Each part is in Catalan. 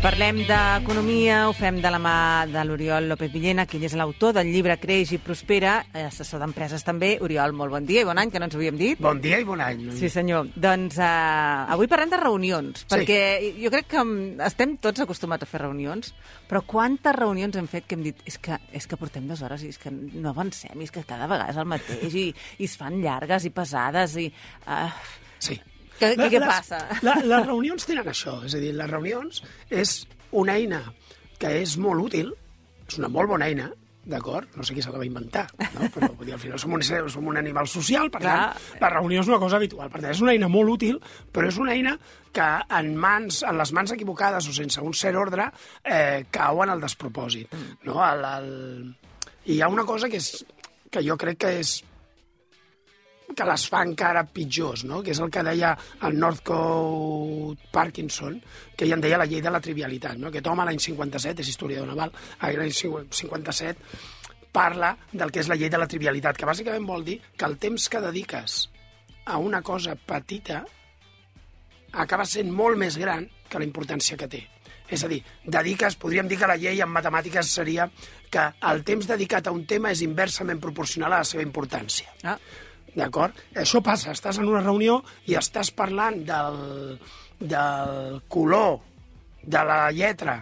Parlem d'economia, ho fem de la mà de l'Oriol López Villena, qui és l'autor del llibre Creix i Prospera, assessor d'empreses també. Oriol, molt bon dia i bon any, que no ens ho havíem dit. Bon dia i bon any. Sí, senyor. Doncs uh, avui parlem de reunions, Sí. perquè jo crec que mm, estem tots acostumats a fer reunions, però quantes reunions hem fet que hem dit és que, és que portem dues hores i és que no avancem, i és que cada vegada és el mateix, i, i es fan llargues i pesades, i... Uh, Sí. Què- què- què Les- passa? La, les reunions tenen això, és a dir, les reunions és una eina que és molt útil, és una molt bona eina, d'acord? No sé qui se la va inventar, no? però dir, al final som un, som un animal social, per Clar. tant, la reunió és una cosa habitual. Per tant, és una eina molt útil, però és una eina que en mans, en les mans equivocades o sense un cert ordre, eh, cau en el despropòsit. No? El, el... I hi ha una cosa que, és, que jo crec que és que les fa encara pitjors, no? que és el que deia el Northcote Parkinson, que ell en deia la llei de la trivialitat. No? Aquest home l'any 57, és historiador naval, l'any 57 parla del que és la llei de la trivialitat, que bàsicament vol dir que el temps que dediques a una cosa petita acaba sent molt més gran que la importància que té. És a dir, dediques, podríem dir que la llei en matemàtiques seria que el temps dedicat a un tema és inversament proporcional a la seva importància. ah, D'acord? Això passa, estàs en una reunió i estàs parlant del, del color, de la lletra,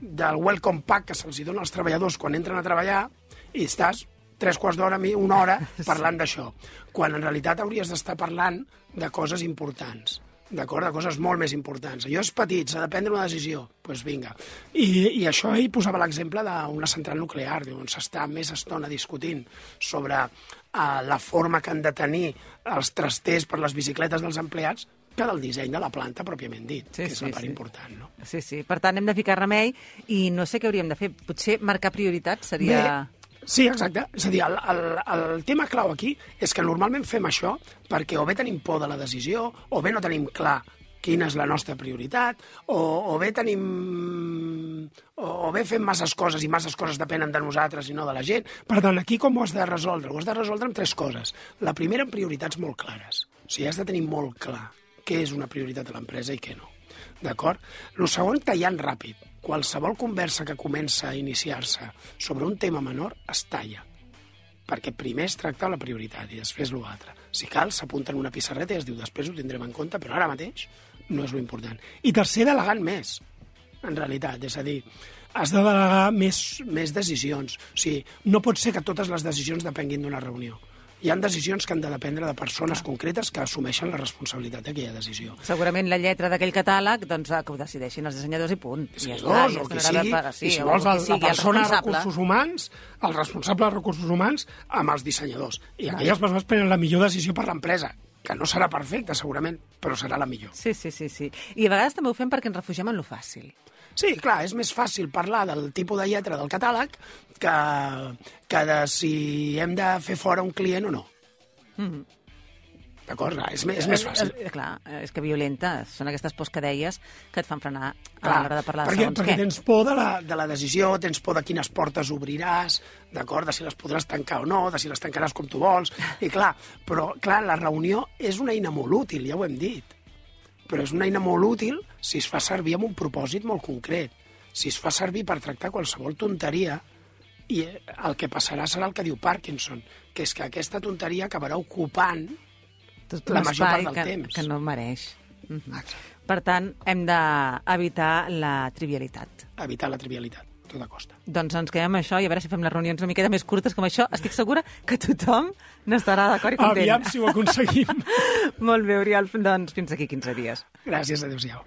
del welcome pack que se'ls dona als treballadors quan entren a treballar i estàs tres quarts d'hora, una hora, parlant d'això. Quan en realitat hauries d'estar parlant de coses importants d'acord? De coses molt més importants. Allò és petit, s'ha de prendre una decisió. Doncs pues vinga. I, I això ell posava l'exemple d'una central nuclear, on s'està més estona discutint sobre uh, la forma que han de tenir els trasters per les bicicletes dels empleats que del disseny de la planta pròpiament dit, Sí, que és sí, la part sí. important. No? Sí, sí. Per tant, hem de ficar remei i no sé què hauríem de fer. Potser marcar prioritats seria... Bé, sí, exacte. És a dir, el, el, el tema clau aquí és que normalment fem això perquè o bé tenim por de la decisió, o bé no tenim clar quina és la nostra prioritat, o, o bé tenim... O, o bé fem masses coses i masses coses depenen de nosaltres i no de la gent. Per tant, aquí com ho has de resoldre? Ho has de resoldre amb tres coses. La primera, amb prioritats molt clares. O sigui, has de tenir molt clar què és una prioritat a l'empresa i què no. D'acord? El segon, tallant ràpid. Qualsevol conversa que comença a iniciar-se sobre un tema menor es talla perquè primer es tracta la prioritat i després l'altre. Si cal, s'apunta en una pissarreta i es diu després ho tindrem en compte, però ara mateix no és important. I tercer, delegant més, en realitat. És a dir, has de delegar més, més decisions. O sigui, no pot ser que totes les decisions depenguin d'una reunió. Hi han decisions que han de dependre de persones concretes que assumeixen la responsabilitat d'aquella decisió. Segurament la lletra d'aquell catàleg, doncs, eh, que ho decideixin els dissenyadors i punt. I ja està, Dissenyadors, ja o qui sigui, per- i si vols el, la sigui, el persona de recursos humans, el responsable de recursos humans, amb els dissenyadors. I aquelles persones prenen la millor decisió per l'empresa, que no serà perfecta, segurament, però serà la millor. Sí, sí, sí, sí. I a vegades també ho fem perquè ens refugiem en lo fàcil. Sí, clar, és més fàcil parlar del tipus de lletra del catàleg que, que de si hem de fer fora un client o no. D'acord? Clar, És, me- és més fàcil. Eh, eh, clar, eh, és que violenta. Són aquestes pors que deies que et fan frenar a l'hora de parlar de perquè, segons perquè què. tens por de la, de la decisió, tens por de quines portes obriràs, d'acord, de si les podràs tancar o no, de si les tancaràs com tu vols, i clar, però clar, la reunió és una eina molt útil, ja ho hem dit, però és una eina molt útil si es fa servir amb un propòsit molt concret, si es fa servir per tractar qualsevol tonteria, i el que passarà serà el que diu Parkinson, que és que aquesta tonteria acabarà ocupant Tot la major part del que, temps. que no mereix. Mhm. Exacte. Per tant, hem d'evitar la trivialitat. evitar la trivialitat, a tota costa. Doncs ens quedem amb això i a veure si fem les reunions una miqueta més curtes com això. Estic segura que tothom n'estarà d'acord i content. Aviam si ho aconseguim. Molt bé, Oriol. Doncs fins aquí 15 dies. Gràcies, adéu-siau.